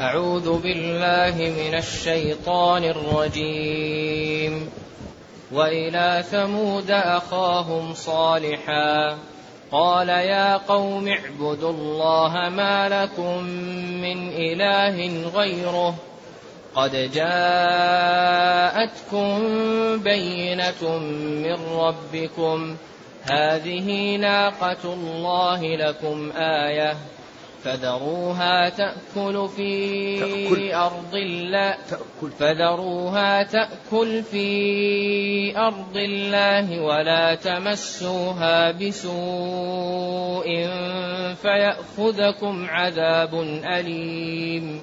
أعوذ بالله من الشيطان الرجيم. وإلى ثمود أخاهم صالحا. قال يا قوم اعبدوا الله ما لكم من إله غيره. قد جاءتكم بينة من ربكم. هذه ناقة الله لكم آية. فذروها تأكل في تأكل. أرض الله. تأكل. فذروها تأكل في أرض الله ولا تمسوها بسوء فيأخذكم عذاب أليم.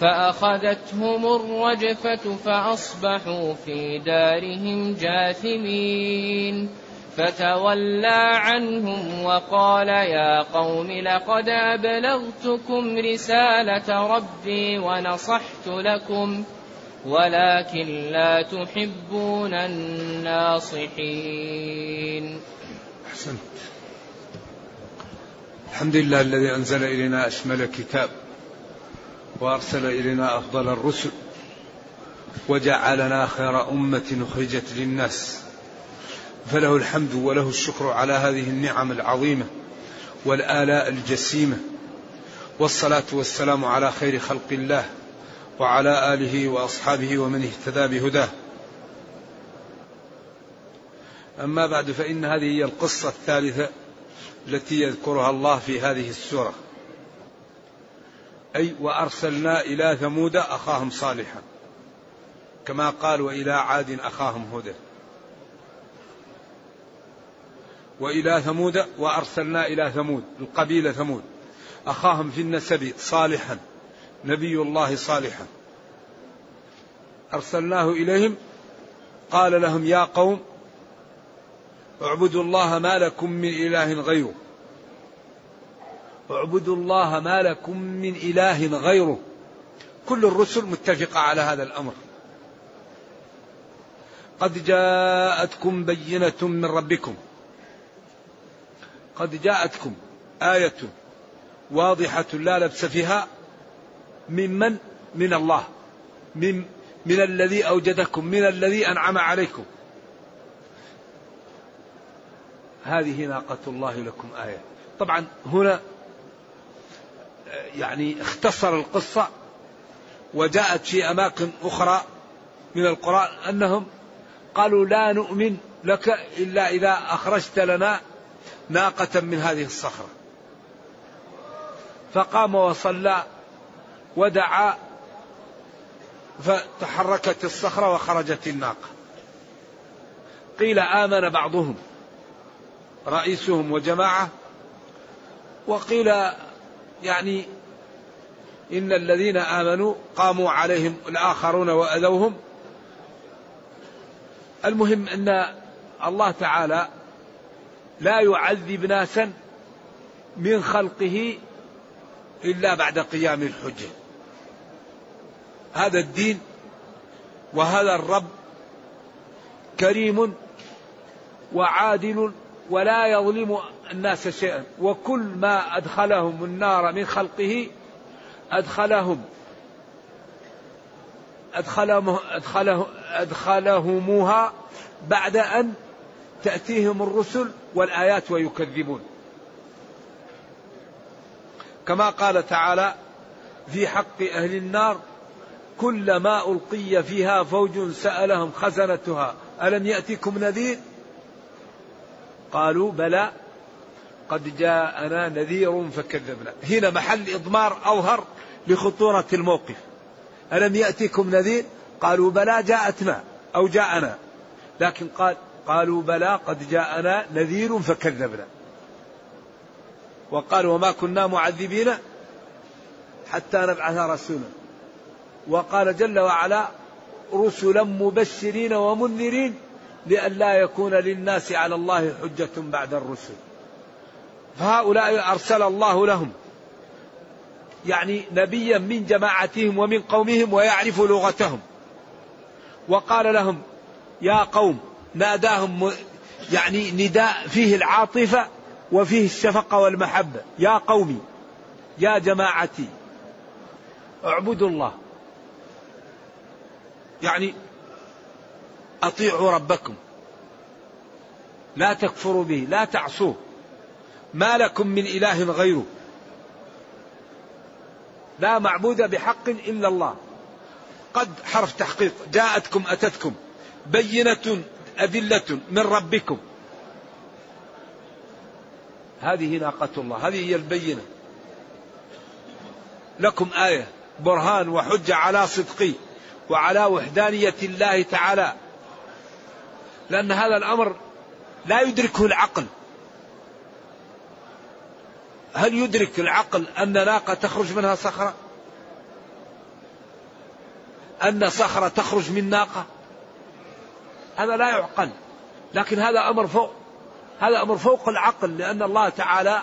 فأخذتهم الرجفة فأصبحوا في دارهم جاثمين. فتولى عنهم وقال يا قوم لقد أبلغتكم رسالة ربي ونصحت لكم ولكن لا تحبون الناصحين. أحسنت. الحمد لله الذي أنزل إلينا أشمل كتاب. وأرسل إلينا أفضل الرسل وجعلنا خير أمة أخرجت للناس. فله الحمد وله الشكر على هذه النعم العظيمة والآلاء الجسيمة. والصلاة والسلام على خير خلق الله وعلى آله وأصحابه ومن اهتدى بهداه. أما بعد فإن هذه هي القصة الثالثة التي يذكرها الله في هذه السورة. أي وأرسلنا إلى ثمود أخاهم صالحا. كما قال وإلى عاد أخاهم هدى وإلى ثمود وأرسلنا إلى ثمود القبيلة ثمود. أخاهم في النسب صالحا نبي الله صالحا. أرسلناه إليهم قال لهم يا قوم اعبدوا الله ما لكم من إله غيره. اعبدوا الله ما لكم من إله غيره. كل الرسل متفقة على هذا الأمر. قد جاءتكم بينة من ربكم. قد جاءتكم آية واضحة لا لبس فيها ممن من الله. من من الذي أوجدكم من الذي أنعم عليكم. هذه ناقة الله لكم آية. طبعا هنا يعني اختصر القصة وجاءت في أماكن أخرى من القرآن أنهم قالوا لا نؤمن لك إلا إذا أخرجت لنا ناقة من هذه الصخرة. فقام وصلى ودعا فتحركت الصخرة وخرجت الناقة. قيل آمن بعضهم رئيسهم وجماعة وقيل يعني إن الذين آمنوا قاموا عليهم الآخرون وأذوهم. المهم أن الله تعالى لا يعذب ناسا من خلقه إلا بعد قيام الحجة. هذا الدين وهذا الرب كريم وعادل ولا يظلم الناس شيئا. وكل ما أدخلهم النار من خلقه أدخلهم. أدخلهم أدخله أدخلهموها بعد أن تأتيهم الرسل والآيات ويكذبون. كما قال تعالى في حق أهل النار كلما ألقي فيها فوج سألهم خزنتها. ألم يأتكم نذير؟ قالوا بلى. قد جاءنا نذير فكذبنا. هنا محل إضمار أظهر لخطورة الموقف. ألم يأتكم نذير؟ قالوا بلى جاءتنا أو جاءنا. لكن قال قالوا بلى قد جاءنا نذير فكذبنا. وقال وما كنا معذبين حتى نبعث رسولا. وقال جل وعلا رسلا مبشرين ومنذرين لئلا يكون للناس على الله حجة بعد الرسل. فهؤلاء أرسل الله لهم. يعني نبيا من جماعتهم ومن قومهم ويعرف لغتهم. وقال لهم يا قوم ناداهم يعني نداء فيه العاطفة وفيه الشفقة والمحبة. يا قومي يا جماعتي اعبدوا الله. يعني أطيعوا ربكم. لا تكفروا به لا تعصوه. ما لكم من إله غيره. لا معبود بحق إلا الله. قد حرف تحقيق. جاءتكم أتتكم. بينة أدلة من ربكم. هذه ناقة الله. هذه هي البينة. لكم آية. برهان وحجة على صدقي وعلى وحدانية الله تعالى. لأن هذا الأمر لا يدركه العقل. هل يدرك العقل أن ناقة تخرج منها صخرة؟ أن صخرة تخرج من ناقة؟ هذا لا يعقل لكن هذا أمر فوق هذا أمر فوق العقل لأن الله تعالى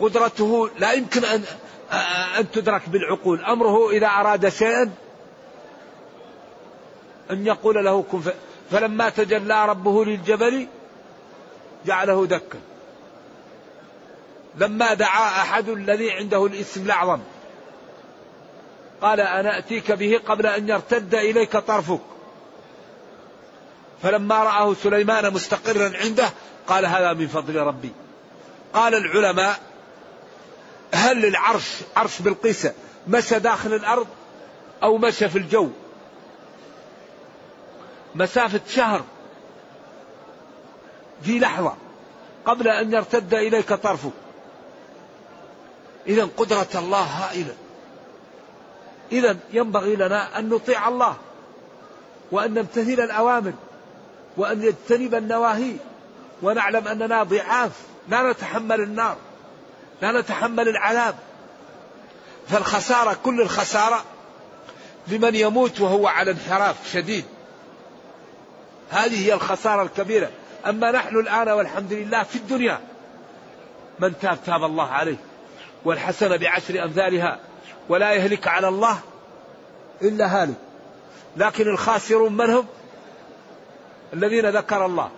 قدرته لا يمكن أن أن تدرك بالعقول. أمره إذا أراد شيئا أن يقول له كن فلما تجلى ربه للجبل جعله دكا. لما دعا أحد الذي عنده الاسم الأعظم. قال أنا أتيك به قبل أن يرتد إليك طرفك. فلما رآه سليمان مستقرا عنده قال هذا من فضل ربي. قال العلماء هل العرش عرش بلقيس مشى داخل الأرض أو مشى في الجو؟ مسافة شهر. في لحظة قبل أن يرتد إليك طرفك. إذا قدرة الله هائلة. إذا ينبغي لنا أن نطيع الله وأن نمتثل الأوامر وأن نجتنب النواهي ونعلم أننا ضعاف لا نتحمل النار لا نتحمل العذاب. فالخسارة كل الخسارة لمن يموت وهو على انحراف شديد. هذه هي الخسارة الكبيرة. أما نحن الآن والحمد لله في الدنيا من تاب تاب الله عليه. والحسنة بعشر أمثالها ولا يهلك على الله إلا هالك. لكن الخاسرون من هم؟ الذين ذكر الله.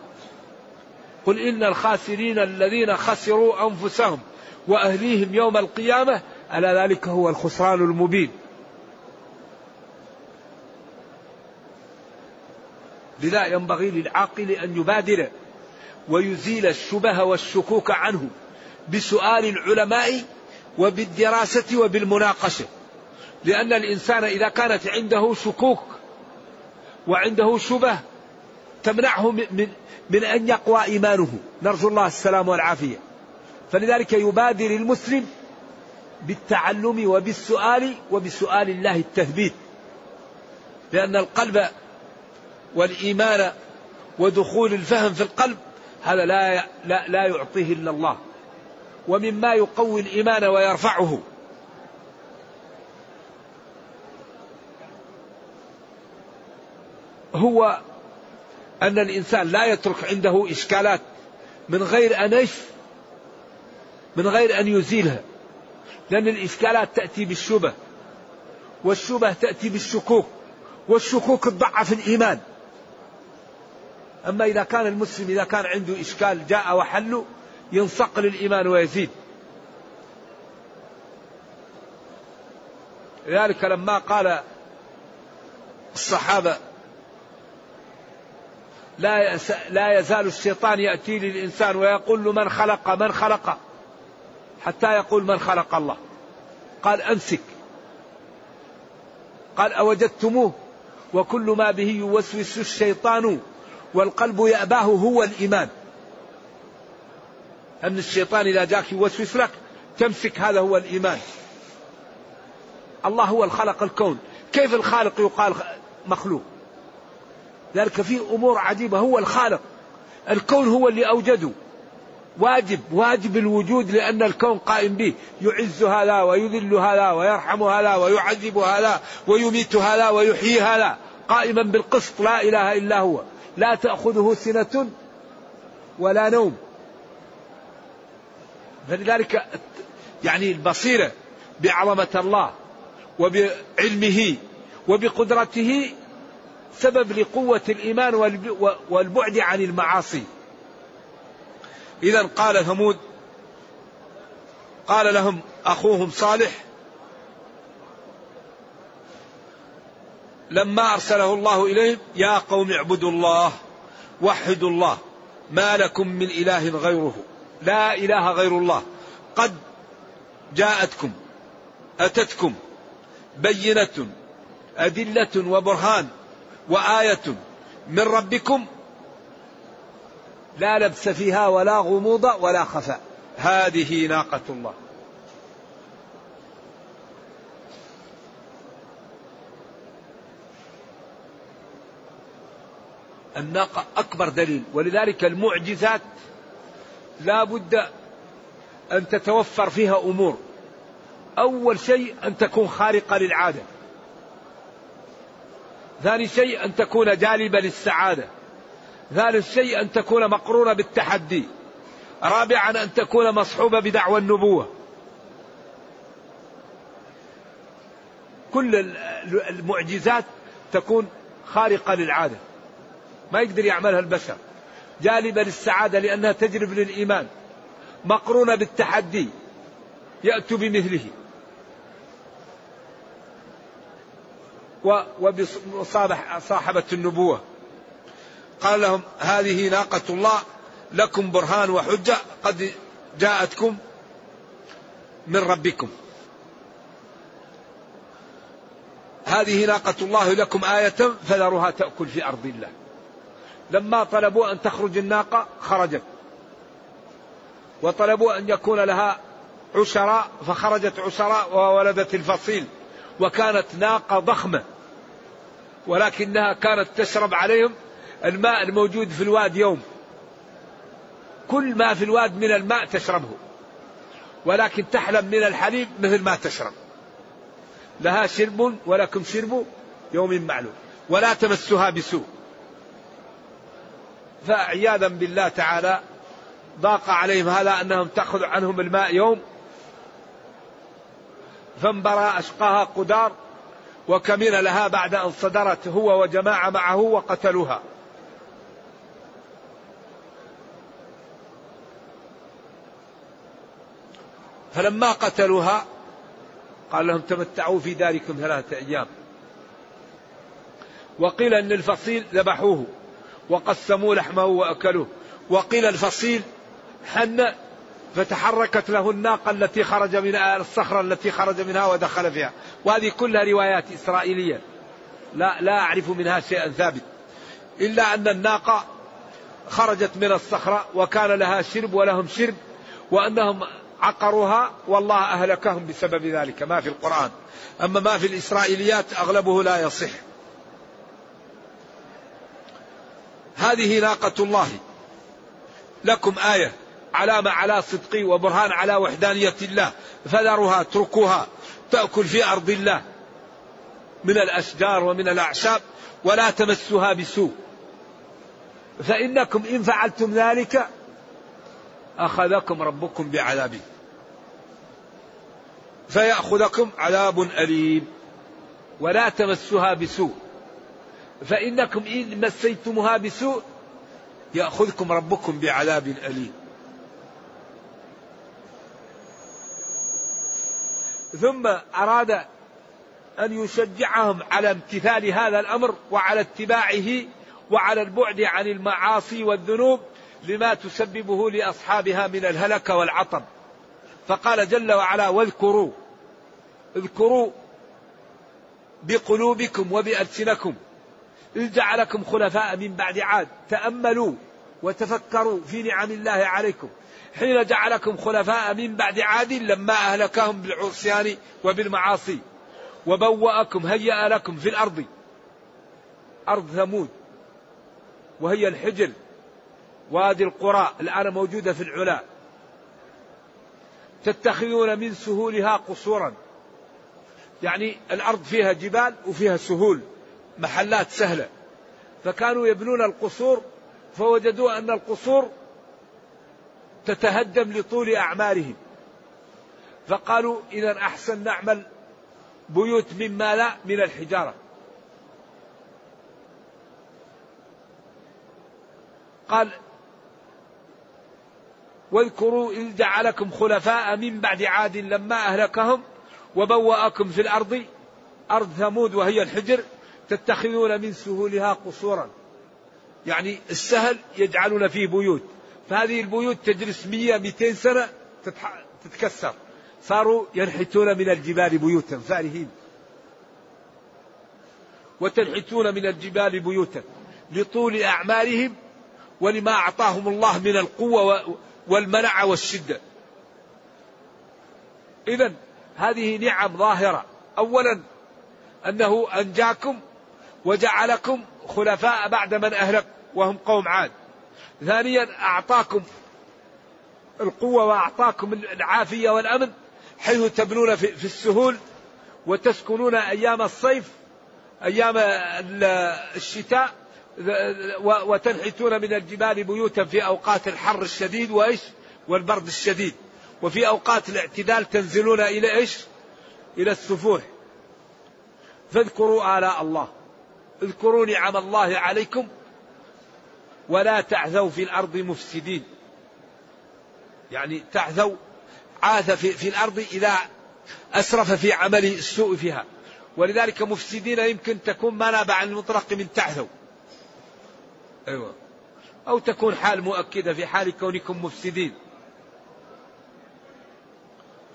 قل إن الخاسرين الذين خسروا أنفسهم وأهليهم يوم القيامة ألا ذلك هو الخسران المبين. لذا ينبغي للعاقل أن يبادر ويزيل الشبه والشكوك عنه بسؤال العلماء وبالدراسة وبالمناقشة. لأن الإنسان إذا كانت عنده شكوك وعنده شبه تمنعه من, من أن يقوى إيمانه. نرجو الله السلام والعافية. فلذلك يبادر المسلم بالتعلم وبالسؤال وبسؤال الله التثبيت. لأن القلب والإيمان ودخول الفهم في القلب هذا لا لا, لا يعطيه إلا الله. ومما يقوي الإيمان ويرفعه. هو أن الإنسان لا يترك عنده إشكالات من غير أن من غير أن يزيلها لأن الإشكالات تأتي بالشبه والشبه تأتي بالشكوك والشكوك تضعف الإيمان. أما إذا كان المسلم إذا كان عنده إشكال جاء وحله ينصق للإيمان ويزيد. لذلك لما قال الصحابة لا لا يزال الشيطان يأتي للإنسان ويقول له من خلق من خلق؟ حتى يقول من خلق الله. قال أمسك. قال أوجدتموه وكل ما به يوسوس الشيطان والقلب يأباه هو الإيمان. أن الشيطان إذا جاك يوسوس لك تمسك هذا هو الإيمان. الله هو الخلق الكون. كيف الخالق يقال مخلوق؟ ذلك في أمور عجيبة. هو الخالق. الكون هو اللي أوجده. واجب واجب الوجود لأن الكون قائم به. يعز هذا ويذل هذا ويرحم هذا ويعذب هذا ويميت هذا ويحيي هذا. قائما بالقسط. لا إله إلا هو. لا تأخذه سنة ولا نوم. فلذلك يعني البصيرة بعظمة الله وبعلمه وبقدرته سبب لقوة الإيمان والبعد عن المعاصي. إذا قال ثمود قال لهم أخوهم صالح لما أرسله الله إليهم يا قوم اعبدوا الله وحدوا الله ما لكم من إله غيره. لا إله غير الله. قد جاءتكم أتتكم بينة أدلة وبرهان وآية من ربكم لا لبس فيها ولا غموض ولا خفاء. هذه ناقة الله. الناقة أكبر دليل ولذلك المعجزات لا بد أن تتوفر فيها أمور. أول شيء أن تكون خارقة للعادة. ثاني شيء أن تكون جالبة للسعادة. ثالث شيء أن تكون مقرونة بالتحدي. رابعا أن تكون مصحوبة بدعوى النبوة. كل المعجزات تكون خارقة للعادة. ما يقدر يعملها البشر. جالبة للسعادة لأنها تجلب للإيمان. مقرونة بالتحدي. يأتوا بمثله. وبصاحبة النبوة. قال لهم هذه ناقة الله. لكم برهان وحجة. قد جاءتكم من ربكم. هذه ناقة الله لكم آية فذروها تأكل في أرض الله. لما طلبوا أن تخرج الناقة خرجت. وطلبوا أن يكون لها عشراء فخرجت عشراء وولدت الفصيل. وكانت ناقة ضخمة. ولكنها كانت تشرب عليهم الماء الموجود في الواد يوم. كل ما في الواد من الماء تشربه. ولكن تحلم من الحليب مثل ما تشرب. لها شرب ولكم شرب يوم معلوم. ولا تمسها بسوء. فعياذا بالله تعالى ضاق عليهم هذا أنهم تأخذ عنهم الماء يوم فانبرى أشقاها قدار وكمن لها بعد أن صدرت هو وجماعة معه وقتلوها. فلما قتلوها قال لهم تمتعوا في داركم ثلاثة أيام. وقيل أن الفصيل ذبحوه. وقسموا لحمه وأكلوه. وقيل الفصيل حن فتحركت له الناقة التي خرج من الصخرة التي خرج منها ودخل فيها. وهذه كلها روايات إسرائيلية. لا لا أعرف منها شيئا ثابت. إلا أن الناقة خرجت من الصخرة وكان لها شرب ولهم شرب وأنهم عقروها والله أهلكهم بسبب ذلك. ما في القرآن. أما ما في الإسرائيليات أغلبه لا يصح. هذه ناقة الله. لكم آية. علامة على صدقي وبرهان على وحدانية الله. فذروها اتركوها. تأكل في أرض الله. من الأشجار ومن الأعشاب. ولا تمسها بسوء. فإنكم إن فعلتم ذلك أخذكم ربكم بعذابه. فيأخذكم عذاب أليم. ولا تمسها بسوء. فإنكم إن مسيتمها بسوء يأخذكم ربكم بعذاب أليم. ثم أراد أن يشجعهم على امتثال هذا الأمر وعلى اتباعه وعلى البعد عن المعاصي والذنوب لما تسببه لأصحابها من الهلك والعطب. فقال جل وعلا واذكروا اذكروا بقلوبكم وبألسنكم إذ جعلكم خلفاء من بعد عاد تأملوا وتفكروا في نعم الله عليكم. حين جعلكم خلفاء من بعد عاد لما أهلكهم بالعصيان وبالمعاصي وبوأكم هيأ لكم في الأرض. أرض ثمود وهي الحجر وادي القرى الآن موجودة في العلا. تتخذون من سهولها قصورا. يعني الأرض فيها جبال وفيها سهول. محلات سهلة. فكانوا يبنون القصور فوجدوا أن القصور تتهدم لطول أعمارهم. فقالوا إذا أحسن نعمل بيوت مما لا من الحجارة. قال واذكروا إذ جعلكم خلفاء من بعد عاد لما أهلكهم وبوأكم في الأرض أرض ثمود وهي الحجر تتخذون من سهولها قصورا. يعني السهل يجعلون فيه بيوت. فهذه البيوت تجلس مية مئتين سنة تتكسر. صاروا ينحتون من الجبال بيوتا فارهين. وتنحتون من الجبال بيوتا لطول أعمالهم ولما أعطاهم الله من القوة والمنع والشدة. إذا هذه نعم ظاهرة. أولا أنه أنجاكم وجعلكم خلفاء بعد من أهلك وهم قوم عاد. ثانيا أعطاكم القوة وأعطاكم العافية والأمن حيث تبنون في السهول وتسكنون أيام الصيف أيام الشتاء وتنحتون من الجبال بيوتا في أوقات الحر الشديد وإيش؟ والبرد الشديد. وفي أوقات الاعتدال تنزلون إلى إيش؟ إلى السفوح. فاذكروا آلاء الله. اذكروا نعم الله عليكم ولا تعثوا في الأرض مفسدين. يعني تعثوا عاث في, في الأرض إذا أسرف في عمل السوء فيها. ولذلك مفسدين يمكن تكون ما نابع عن المطلق من تعثوا. أيوة. أو تكون حال مؤكدة في حال كونكم مفسدين.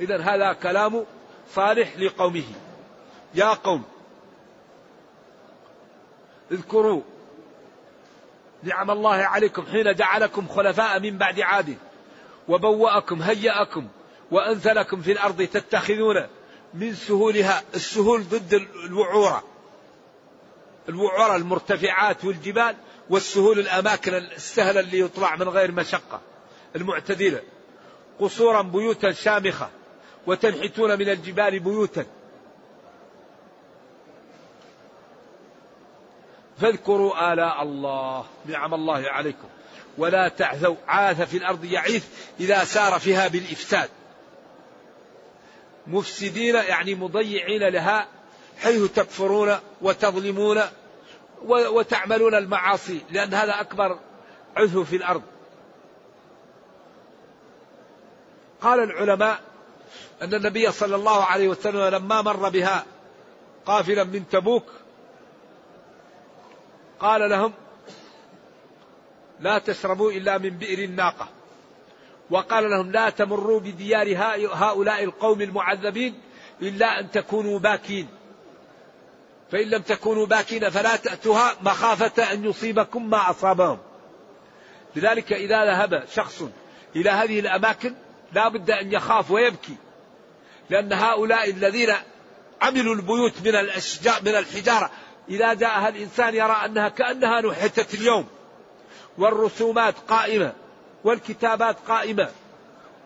إذا هذا كلام صالح لقومه. يا قوم اذكروا نعم الله عليكم حين جعلكم خلفاء من بعد عاد وبوأكم هيأكم وأنزلكم في الأرض تتخذون من سهولها السهول ضد الوعورة. الوعورة المرتفعات والجبال والسهول الأماكن السهلة اللي يطلع من غير مشقة. المعتدلة قصورا بيوتا شامخة وتنحتون من الجبال بيوتا. فاذكروا آلاء الله نعم الله عليكم. ولا تعثوا عاث في الأرض يعيث إذا سار فيها بالإفساد. مفسدين يعني مضيعين لها حيث تكفرون وتظلمون وتعملون المعاصي لأن هذا أكبر عثو في الأرض. قال العلماء أن النبي صلى الله عليه وسلم لما مر بها قافلا من تبوك قال لهم لا تشربوا إلا من بئر الناقة. وقال لهم لا تمروا بديار هؤلاء القوم المعذبين إلا أن تكونوا باكين. فإن لم تكونوا باكين فلا تأتوها مخافة أن يصيبكم ما أصابهم. لذلك إذا ذهب شخص إلى هذه الأماكن لا بد أن يخاف ويبكي. لأن هؤلاء الذين عملوا البيوت من الأشجار من الحجارة إذا جاءها الإنسان يرى أنها كأنها نحتت اليوم والرسومات قائمة والكتابات قائمة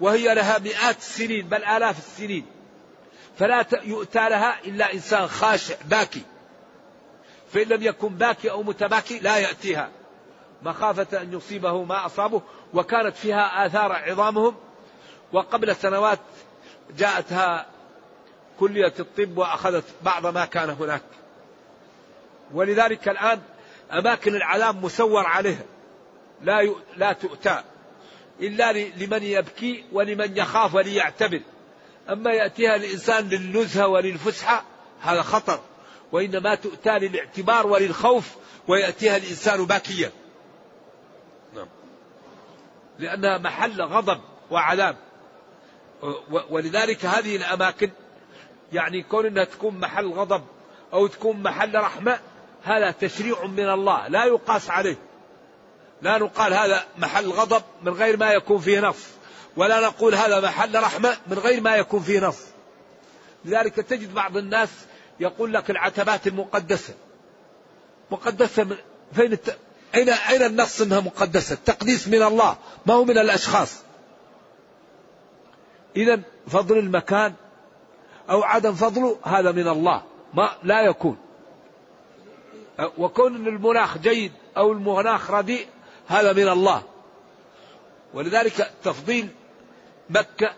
وهي لها مئات السنين بل آلاف السنين. فلا يؤتى لها إلا إنسان خاشع باكي. فإن لم يكن باكي أو متباكي لا يأتيها. مخافة أن يصيبه ما أصابه وكانت فيها آثار عظامهم. وقبل سنوات جاءتها كلية الطب وأخذت بعض ما كان هناك. ولذلك الآن أماكن العذاب مسور عليها. لا لا تؤتى. إلا لمن يبكي ولمن يخاف وليعتبر أما يأتيها الإنسان للنزهة وللفسحة هذا خطر. وإنما تؤتى للاعتبار وللخوف ويأتيها الإنسان باكيا. نعم. لأنها محل غضب وعذاب. ولذلك هذه الأماكن يعني كون أنها تكون محل غضب أو تكون محل رحمة هذا تشريع من الله لا يقاس عليه لا نقال هذا محل غضب من غير ما يكون فيه نص ولا نقول هذا محل رحمة من غير ما يكون فيه نص لذلك تجد بعض الناس يقول لك العتبات المقدسة مقدسة من فين الت... أين أين النص أنها مقدسة؟ التقديس من الله ما هو من الأشخاص. إذا فضل المكان أو عدم فضله هذا من الله ما لا يكون. وكون المناخ جيد أو المناخ رديء هذا من الله. ولذلك تفضيل مكة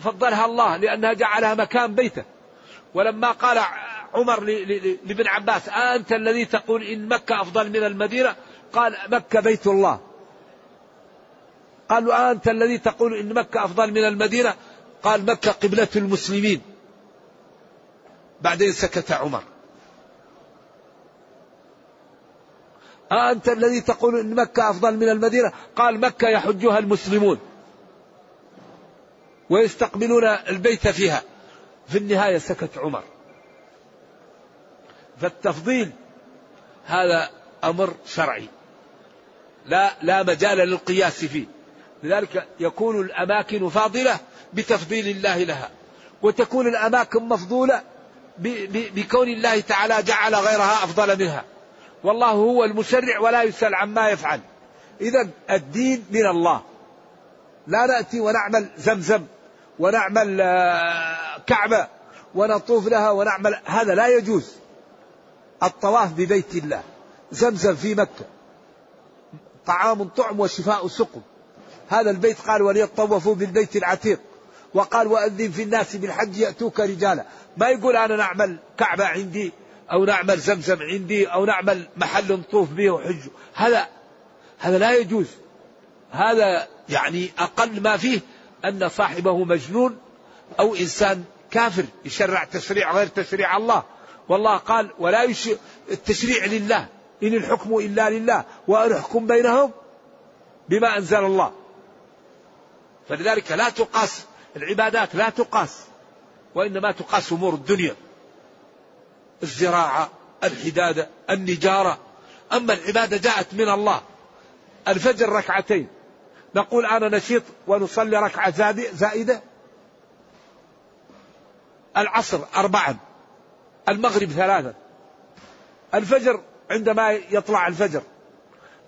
فضلها الله لأنها جعلها مكان بيته. ولما قال عمر لابن عباس أنت الذي تقول إن مكة أفضل من المدينة؟ قال مكة بيت الله. قالوا أنت الذي تقول إن مكة أفضل من المدينة؟ قال مكة قبلة المسلمين. بعدين سكت عمر. أنت الذي تقول إن مكة أفضل من المدينة؟ قال مكة يحجها المسلمون. ويستقبلون البيت فيها. في النهاية سكت عمر. فالتفضيل هذا أمر شرعي. لا لا مجال للقياس فيه. لذلك يكون الأماكن فاضلة بتفضيل الله لها. وتكون الأماكن مفضولة بكون الله تعالى جعل غيرها أفضل منها. والله هو المشرع ولا يسأل عما يفعل. إذا الدين من الله. لا نأتي ونعمل زمزم ونعمل آه، كعبة ونطوف لها ونعمل هذا لا يجوز. الطواف ببيت الله. زمزم في مكة. طعام طعم وشفاء سقم. هذا البيت قال وليطوفوا بالبيت العتيق. وقال وأذن في الناس بالحج يأتوك رجالا. ما يقول أنا نعمل كعبة عندي أو نعمل زمزم عندي أو نعمل محل نطوف به وحج. هذا هذا لا يجوز. هذا يعني أقل ما فيه أن صاحبه مجنون أو إنسان كافر يشرع تشريع غير تشريع الله. والله قال ولا يش... التشريع لله إن الحكم إلا لله وأن بينهم بما أنزل الله. فلذلك لا تقاس العبادات لا تقاس وإنما تقاس أمور الدنيا. الزراعة الحدادة النجارة. أما العبادة جاءت من الله. الفجر ركعتين. نقول أنا نشيط ونصلي ركعة زائدة. العصر أربعا. المغرب ثلاثا. الفجر عندما يطلع الفجر.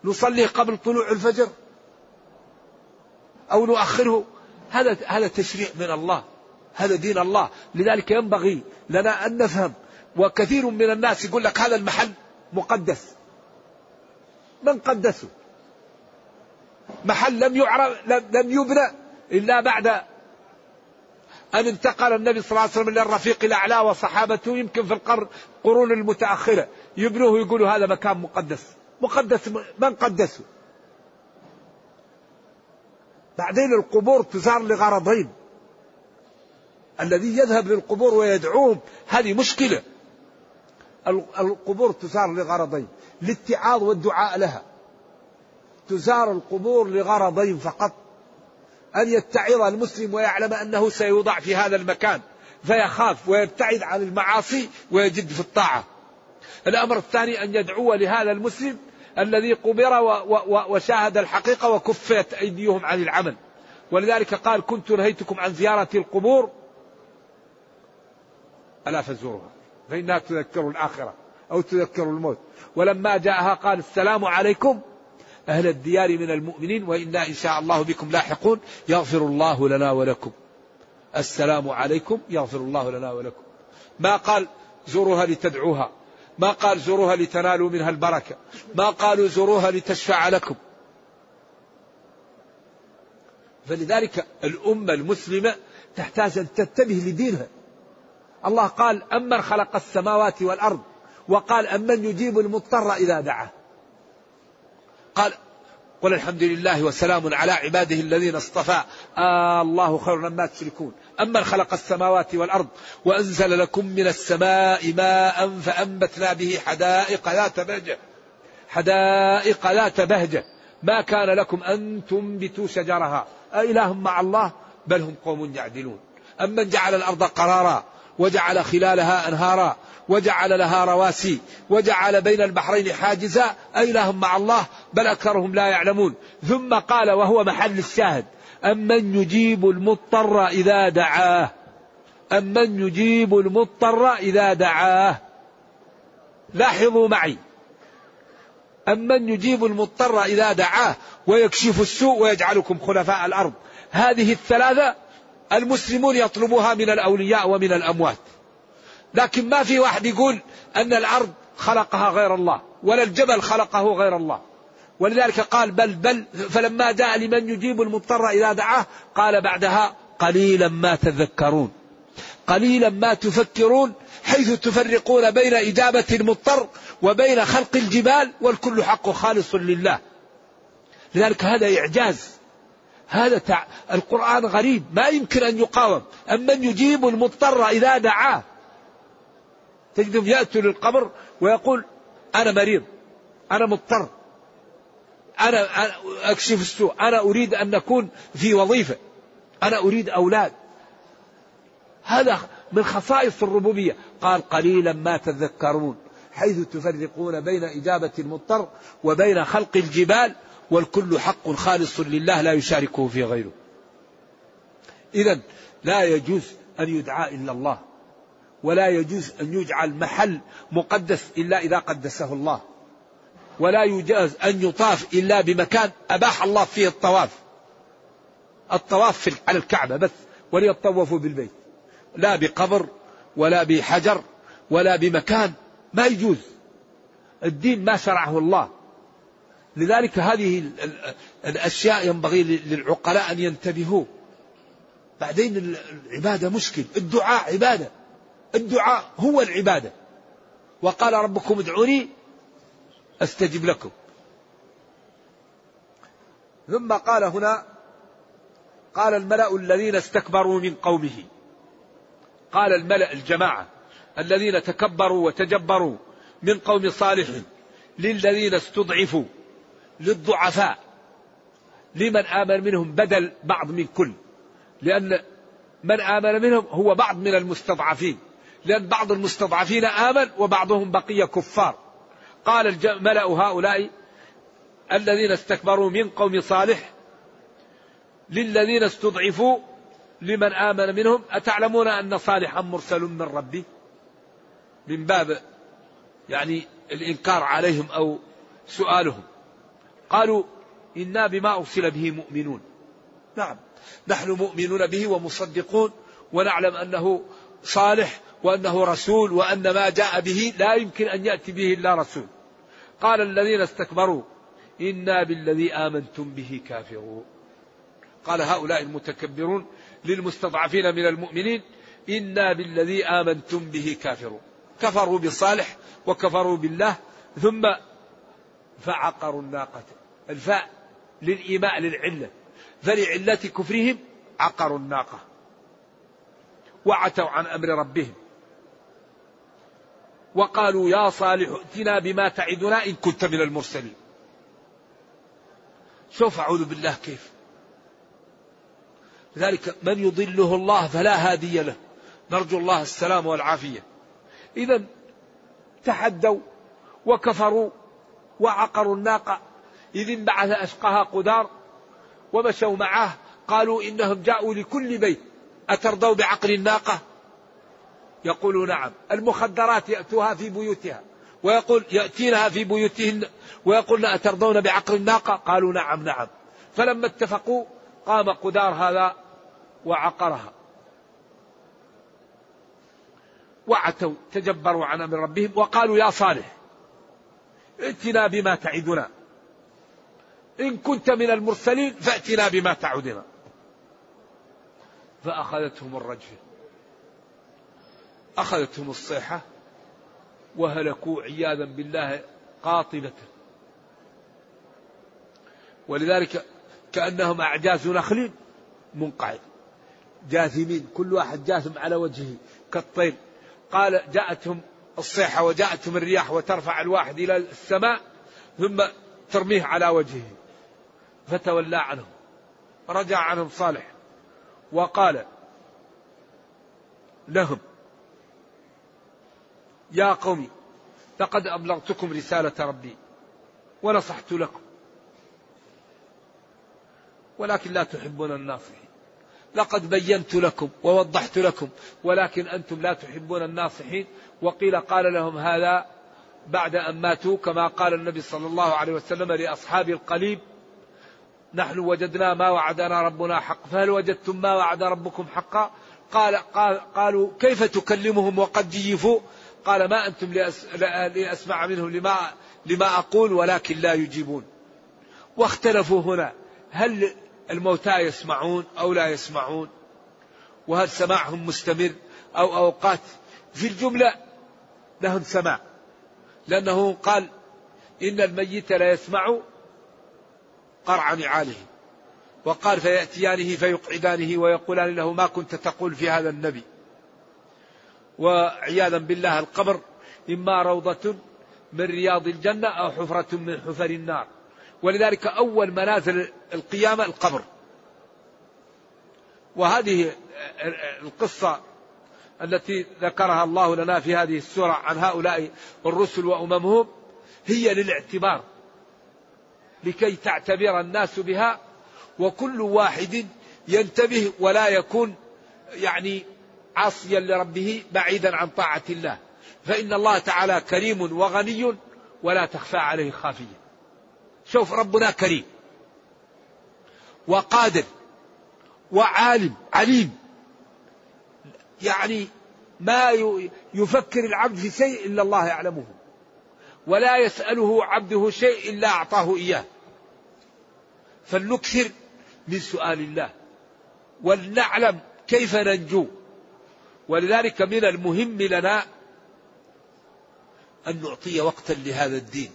نصلي قبل طلوع الفجر. أو نؤخره. هذا هذا تشريع من الله. هذا دين الله. لذلك ينبغي لنا أن نفهم وكثير من الناس يقول لك هذا المحل مقدس. من قدسه؟ محل لم يعرف لم يبنى إلا بعد أن انتقل النبي صلى الله عليه وسلم إلى الرفيق الأعلى وصحابته يمكن في القرون المتأخرة. يبنوه يقولوا هذا مكان مقدس. مقدس من قدسه؟ بعدين القبور تزار لغرضين. الذي يذهب للقبور ويدعوهم هذه مشكلة. القبور تزار لغرضين للاتعاظ والدعاء لها. تزار القبور لغرضين فقط. أن يتعظ المسلم ويعلم أنه سيوضع في هذا المكان فيخاف ويبتعد عن المعاصي ويجد في الطاعة. الأمر الثاني أن يدعو لهذا المسلم الذي قبر وشاهد الحقيقة وكفت أيديهم عن العمل. ولذلك قال كنت نهيتكم عن زيارة القبور. ألا فزوروها فإنها تذكر الآخرة أو تذكر الموت. ولما جاءها قال السلام عليكم أهل الديار من المؤمنين وإنا إن شاء الله بكم لاحقون. يغفر الله لنا ولكم. السلام عليكم يغفر الله لنا ولكم. ما قال زوروها لتدعوها. ما قال زوروها لتنالوا منها البركة. ما قالوا زوروها لتشفع لكم. فلذلك الأمة المسلمة تحتاج أن تنتبه لدينها. الله قال أمن خلق السماوات والأرض. وقال أمن يجيب المضطر إذا دعاه قال قل الحمد لله وسلام على عباده الذين اصطفى. آه الله خير مما تشركون. أمن خلق السماوات والأرض وأنزل لكم من السماء ماء فأنبتنا به حدائق ذات بهجة. حدائق ذات بهجة. ما كان لكم أن تنبتوا شجرها. أإله مع الله بل هم قوم يعدلون. أمن جعل الأرض قرارا وجعل خلالها أنهارا وجعل لها رواسي وجعل بين البحرين حاجزا أإله مع الله بل أكثرهم لا يعلمون. ثم قال وهو محل الشاهد أمن يجيب المضطر إذا دعاه. أمن يجيب المضطر إذا دعاه. لاحظوا معي. أمن يجيب المضطر إذا دعاه ويكشف السوء ويجعلكم خلفاء الأرض. هذه الثلاثة المسلمون يطلبها من الأولياء ومن الأموات. لكن ما في واحد يقول أن الأرض خلقها غير الله ولا الجبل خلقه غير الله. ولذلك قال بل بل فلما جاء لمن يجيب المضطر إذا دعاه قال بعدها قليلا ما تذكرون. قليلا ما تفكرون حيث تفرقون بين إجابة المضطر وبين خلق الجبال والكل حق خالص لله. لذلك هذا إعجاز. هذا تع... القرآن غريب ما يمكن أن يقاوم. أمن يجيب المضطر إذا دعاه. تجدهم يأتوا للقبر ويقول أنا مريض أنا مضطر أنا أكشف السوء أنا أريد أن نكون في وظيفة أنا أريد أولاد. هذا من خصائص الربوبية. قال قليلا ما تذكرون حيث تفرقون بين إجابة المضطر وبين خلق الجبال والكل حق خالص لله لا يشاركه في غيره. إذا لا يجوز أن يدعى إلا الله ولا يجوز أن يجعل محل مقدس إلا إذا قدسه الله ولا يجوز أن يطاف إلا بمكان أباح الله فيه الطواف. الطواف على الكعبة بس وليطوفوا بالبيت. لا بقبر ولا بحجر ولا بمكان ما يجوز. الدين ما شرعه الله. لذلك هذه الأشياء ينبغي للعقلاء أن ينتبهوا. بعدين العبادة مشكل. الدعاء عبادة. الدعاء هو العبادة. وقال ربكم ادعوني أستجب لكم. ثم قال هنا قال الملأ الذين استكبروا من قومه. قال الملأ الجماعة الذين تكبروا وتجبروا من قوم صالح للذين استضعفوا. للضعفاء. لمن آمن منهم بدل بعض من كل. لأن من آمن منهم هو بعض من المستضعفين. لأن بعض المستضعفين آمن وبعضهم بقي كفار. قال الملأ هؤلاء الذين استكبروا من قوم صالح للذين استضعفوا لمن آمن منهم. أتعلمون أن صالحا مرسل من ربه من باب يعني الإنكار عليهم أو سؤالهم. قالوا إنا بما أرسل به مؤمنون. نعم. نحن مؤمنون به ومصدقون ونعلم أنه صالح وأنه رسول وأن ما جاء به لا يمكن أن يأتي به إلا رسول. قال الذين استكبروا إنا بالذي آمنتم به كافرون. قال هؤلاء المتكبرون للمستضعفين من المؤمنين إنا بالذي آمنتم به كافرون. كفروا بصالح وكفروا بالله ثم فعقروا الناقة. الفاء للإيماء للعلة. فلعلة كفرهم عقروا الناقة. وعتوا عن أمر ربهم. وقالوا يا صالح ائتنا بما تعدنا إن كنت من المرسلين. سوف أعوذ بالله كيف؟ لذلك من يضله الله فلا هادي له. نرجو الله السلام والعافية. إذا تحدوا وكفروا وعقروا الناقة. إذ انبعث أشقاها قدار ومشوا معه قالوا إنهم جاءوا لكل بيت أترضوا بعقل الناقة؟ يقول نعم المخدرات يأتوها في بيوتها ويقول يأتينها في بيوتهن ويقولن أترضون بعقل الناقة؟ قالوا نعم نعم. فلما اتفقوا قام قدار هذا وعقرها. وعتوا تجبروا عن أمر ربهم وقالوا يا صالح ائتنا بما تعدنا. إن كنت من المرسلين فأتنا بما تعدنا. فأخذتهم الرجفه أخذتهم الصيحة وهلكوا عياذا بالله قاطبة. ولذلك كأنهم أعجاز نخل منقعد. جاثمين كل واحد جاثم على وجهه كالطير قال جاءتهم الصيحة وجاءتهم الرياح وترفع الواحد إلى السماء ثم ترميه على وجهه. فتولى عنهم رجع عنهم صالح وقال لهم يا قوم لقد أبلغتكم رسالة ربي ونصحت لكم ولكن لا تحبون الناصحين لقد بينت لكم ووضحت لكم ولكن أنتم لا تحبون الناصحين وقيل قال لهم هذا بعد أن ماتوا كما قال النبي صلى الله عليه وسلم لأصحاب القليب نحن وجدنا ما وعدنا ربنا حق. فهل وجدتم ما وعد ربكم حقا؟ قال, قال قالوا كيف تكلمهم وقد جيفوا؟ قال ما أنتم لأسمع منهم لما, لما أقول ولكن لا يجيبون. واختلفوا هنا. هل الموتى يسمعون أو لا يسمعون؟ وهل سماعهم مستمر أو أوقات؟ في الجملة لهم سماع. لأنه قال إن الميت لا يسمع قرع نعاله وقال فيأتيانه فيقعدانه ويقولان له ما كنت تقول في هذا النبي. وعياذا بالله القبر إما روضة من رياض الجنة أو حفرة من حفر النار. ولذلك أول منازل القيامة القبر. وهذه القصة التي ذكرها الله لنا في هذه السورة عن هؤلاء الرسل وأممهم هي للاعتبار. لكي تعتبر الناس بها وكل واحد ينتبه ولا يكون يعني عاصيا لربه بعيدا عن طاعة الله. فإن الله تعالى كريم وغني ولا تخفى عليه خافية. شوف ربنا كريم وقادر وعالم عليم. يعني ما يفكر العبد في شيء إلا الله يعلمه. ولا يسأله عبده شيء إلا أعطاه إياه. فلنكثر من سؤال الله ولنعلم كيف ننجو. ولذلك من المهم لنا أن نعطي وقتا لهذا الدين.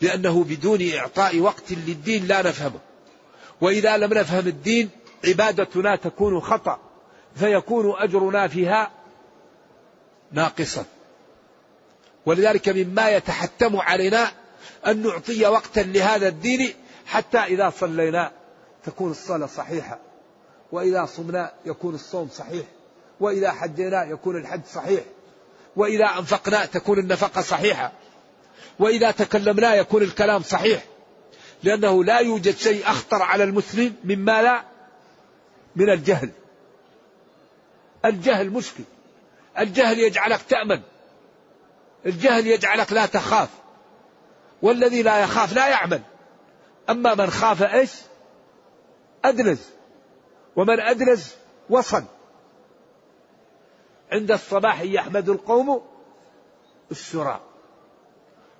لأنه بدون إعطاء وقت للدين لا نفهمه. وإذا لم نفهم الدين عبادتنا تكون خطأ فيكون أجرنا فيها ناقصا. ولذلك مما يتحتم علينا أن نعطي وقتا لهذا الدين حتى إذا صلينا تكون الصلاة صحيحة. وإذا صمنا يكون الصوم صحيح. وإذا حجينا يكون الحج صحيح. وإذا أنفقنا تكون النفقة صحيحة. وإذا تكلمنا يكون الكلام صحيح. لأنه لا يوجد شيء أخطر على المسلم مما لا من الجهل. الجهل مشكل. الجهل يجعلك تأمن. الجهل يجعلك لا تخاف والذي لا يخاف لا يعمل. أما من خاف إيش؟ أدلز ومن أدلز وصل. عند الصباح يحمد القوم السراء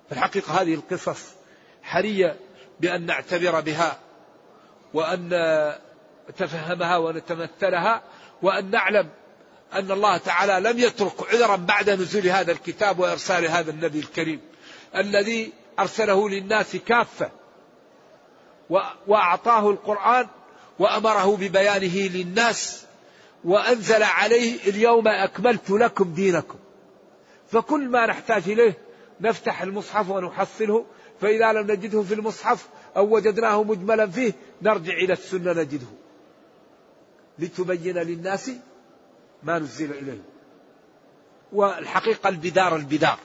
في الحقيقة هذه القصص حرية بأن نعتبر بها وأن نتفهمها ونتمثلها وأن نعلم أن الله تعالى لم يترك عذرا بعد نزول هذا الكتاب وإرسال هذا النبي الكريم الذي أرسله للناس كافة وأعطاه القرآن وأمره ببيانه للناس وأنزل عليه اليوم أكملت لكم دينكم. فكل ما نحتاج إليه نفتح المصحف ونحصله فإذا لم نجده في المصحف أو وجدناه مجملا فيه نرجع إلى السنة نجده. لتبين للناس ما نزل إليه. والحقيقة البدار البدار.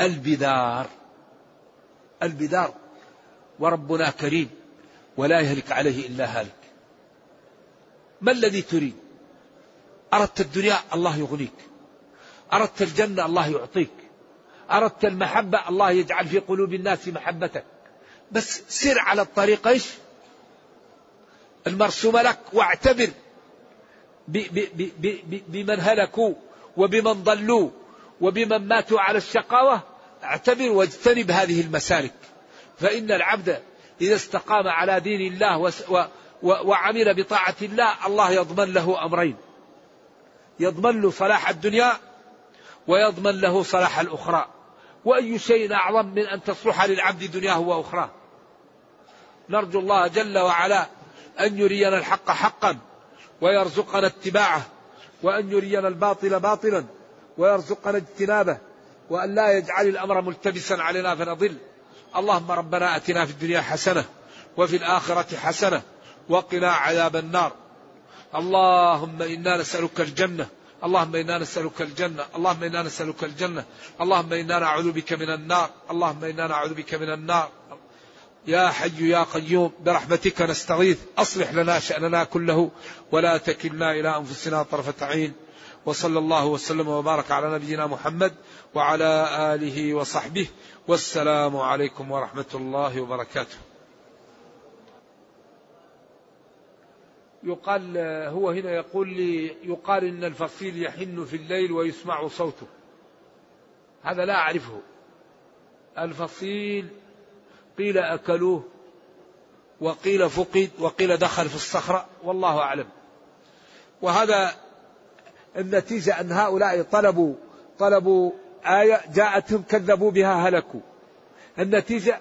البدار. البدار. وربنا كريم. ولا يهلك عليه إلا هالك. ما الذي تريد؟ أردت الدنيا؟ الله يغنيك. أردت الجنة؟ الله يعطيك. أردت المحبة؟ الله يجعل في قلوب الناس محبتك. بس سر على الطريق إيش؟ المرسومة لك واعتبر. بمن هلكوا وبمن ضلوا وبمن ماتوا على الشقاوة اعتبر واجتنب هذه المسالك. فإن العبد إذا استقام على دين الله وعمل بطاعة الله الله يضمن له أمرين. يضمن له صلاح الدنيا ويضمن له صلاح الأخرى. وأي شيء أعظم من أن تصلح للعبد دنياه وأخراه نرجو الله جل وعلا أن يرينا الحق حقا. ويرزقنا اتباعه وأن يرينا الباطل باطلا ويرزقنا اجتنابه وأن لا يجعل الأمر ملتبسا علينا فنضل. اللهم ربنا أتنا في الدنيا حسنة وفي الآخرة حسنة وقنا عذاب النار. اللهم إنا نسألك الجنة اللهم إنا نسألك الجنة اللهم إنا نسألك الجنة اللهم إنا نعوذ بك من النار اللهم إنا نعوذ بك من النار. يا حي يا قيوم برحمتك نستغيث. أصلح لنا شأننا كله ولا تكلنا إلى أنفسنا طرفة عين. وصلى الله وسلم وبارك على نبينا محمد وعلى آله وصحبه. والسلام عليكم ورحمة الله وبركاته. يقال هو هنا يقول لي يقال إن الفصيل يحن في الليل ويسمع صوته. هذا لا أعرفه. الفصيل قيل أكلوه وقيل فقد وقيل دخل في الصخرة والله أعلم. وهذا النتيجة أن هؤلاء طلبوا طلبوا آية جاءتهم كذبوا بها هلكوا. النتيجة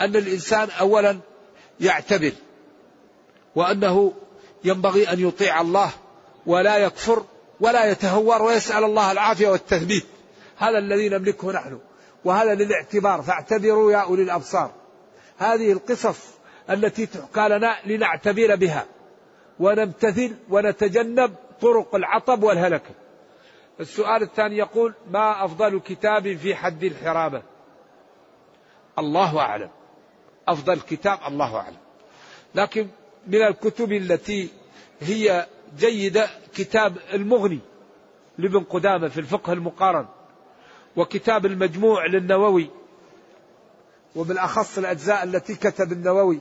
أن الإنسان اولا يعتبر وأنه ينبغي أن يطيع الله ولا يكفر ولا يتهور ويسأل الله العافية والتثبيت. هذا الذي نملكه نحن وهذا للاعتبار فاعتبروا يا أولي الأبصار. هذه القصص التي تحكى لنا لنعتبر بها. ونمتثل ونتجنب طرق العطب والهلكة. السؤال الثاني يقول ما أفضل كتاب في حد الحرابة؟ الله أعلم. أفضل كتاب الله أعلم. لكن من الكتب التي هي جيدة كتاب المغني لابن قدامة في الفقه المقارن وكتاب المجموع للنووي وبالأخص الأجزاء التي كتب النووي.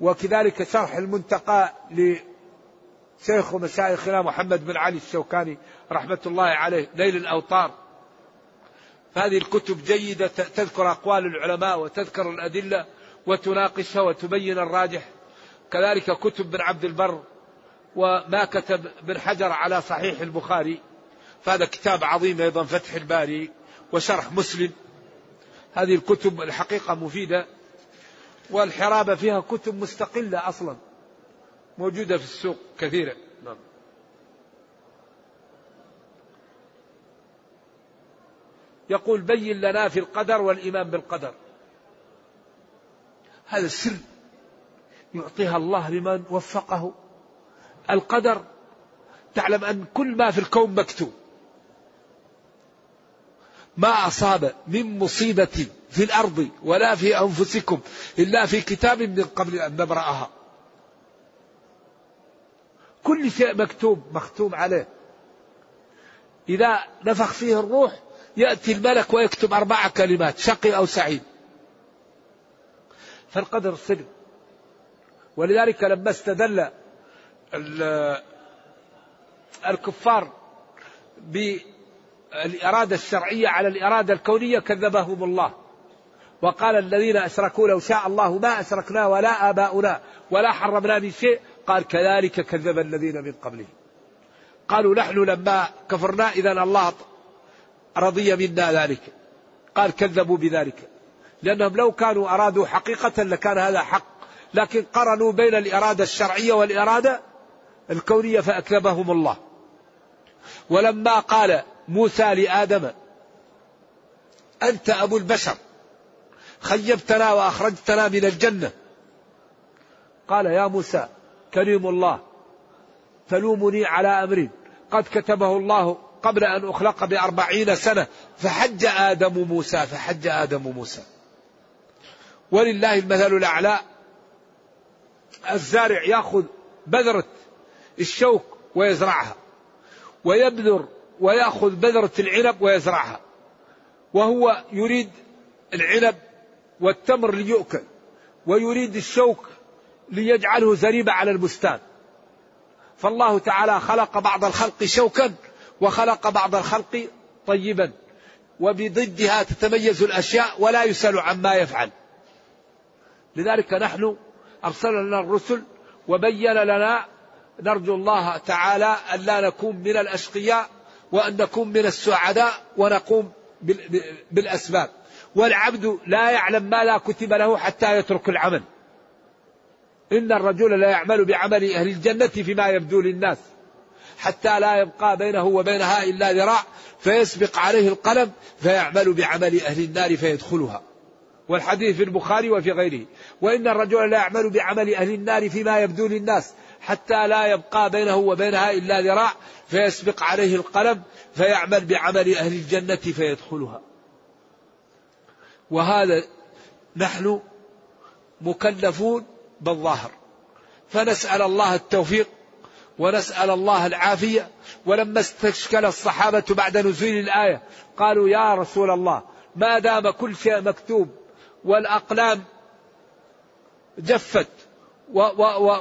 وكذلك شرح المنتقى لشيخ ومشايخنا محمد بن علي الشوكاني رحمة الله عليه ليل الأوطار هذه الكتب جيدة تذكر أقوال العلماء وتذكر الأدلة وتناقشها وتبين الراجح. كذلك كتب بن عبد البر وما كتب بن حجر على صحيح البخاري. فهذا كتاب عظيم أيضا فتح الباري وشرح مسلم. هذه الكتب الحقيقة مفيدة والحرابة فيها كتب مستقلة أصلا موجودة في السوق كثيرة نعم. يقول بين لنا في القدر والإيمان بالقدر. هذا السر يعطيها الله لمن وفقه. القدر تعلم أن كل ما في الكون مكتوب. ما أصاب من مصيبة في الأرض ولا في أنفسكم إلا في كتاب من قبل أن نبرأها. كل شيء مكتوب مختوم عليه. إذا نفخ فيه الروح يأتي الملك ويكتب أربع كلمات شقي أو سعيد. فالقدر صدق ولذلك لما استدل الكفار بالإرادة الشرعية على الإرادة الكونية كذبهم الله. وقال الذين أشركوا لو شاء الله ما أشركنا ولا آباؤنا ولا حرمنا من شيء. قال كذلك كذب الذين من قبلهم. قالوا نحن لما كفرنا إذا الله رضي منا ذلك. قال كذبوا بذلك. لأنهم لو كانوا أرادوا حقيقة لكان هذا حق. لكن قرنوا بين الإرادة الشرعية والإرادة الكونية فأكذبهم الله. ولما قال موسى لآدم. أنت أبو البشر. خيبتنا وأخرجتنا من الجنة. قال يا موسى كريم الله تلومني على أمر قد كتبه الله قبل أن أخلق بأربعين سنة فحج آدم موسى فحج آدم موسى. ولله المثل الأعلى. الزارع يأخذ بذرة الشوك ويزرعها ويبذر ويأخذ بذرة العنب ويزرعها. وهو يريد العنب والتمر ليؤكل ويريد الشوك ليجعله زريبة على البستان. فالله تعالى خلق بعض الخلق شوكا وخلق بعض الخلق طيبا. وبضدها تتميز الأشياء ولا يسأل عما يفعل. لذلك نحن أرسل لنا الرسل وبين لنا نرجو الله تعالى أن لا نكون من الأشقياء وأن نكون من السعداء ونقوم بالأسباب. والعبد لا يعلم ما لا كتب له حتى يترك العمل. إن الرجل لا يعمل بعمل أهل الجنة فيما يبدو للناس. حتى لا يبقى بينه وبينها إلا ذراع فيسبق عليه القلم فيعمل بعمل أهل النار فيدخلها. والحديث في البخاري وفي غيره. وإن الرجل لا يعمل بعمل أهل النار فيما يبدو للناس. حتى لا يبقى بينه وبينها إلا ذراع فيسبق عليه القلم فيعمل بعمل أهل الجنة فيدخلها. وهذا نحن مكلفون بالظاهر. فنسأل الله التوفيق ونسأل الله العافية ولما استشكل الصحابة بعد نزول الآية قالوا يا رسول الله ما دام كل شيء مكتوب والأقلام جفت